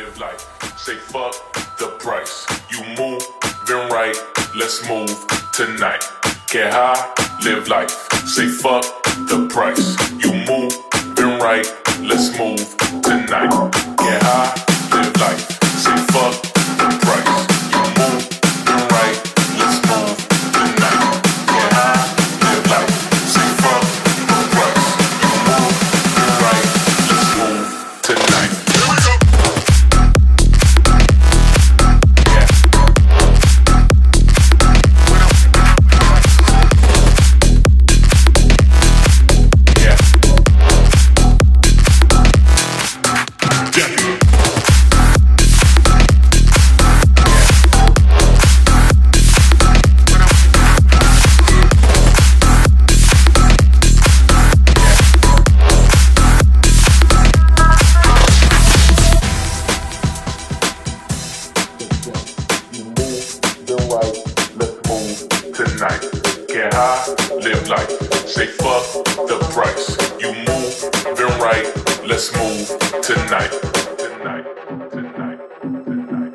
live life. Say fuck the price. You move, then right, let's move tonight. Get high, live life. Say fuck the price. You move, then right, let's move tonight. Get high, high, live life. Say fuck the price. You move, then right, let's move tonight. Tonight, tonight, tonight.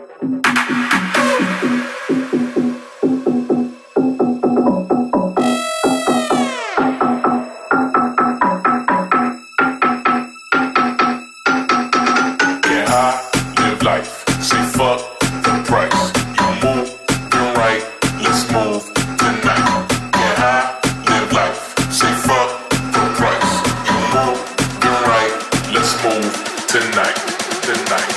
Get high, live life. Say fuck the price. You move, then right, let's move tonight. Tonight.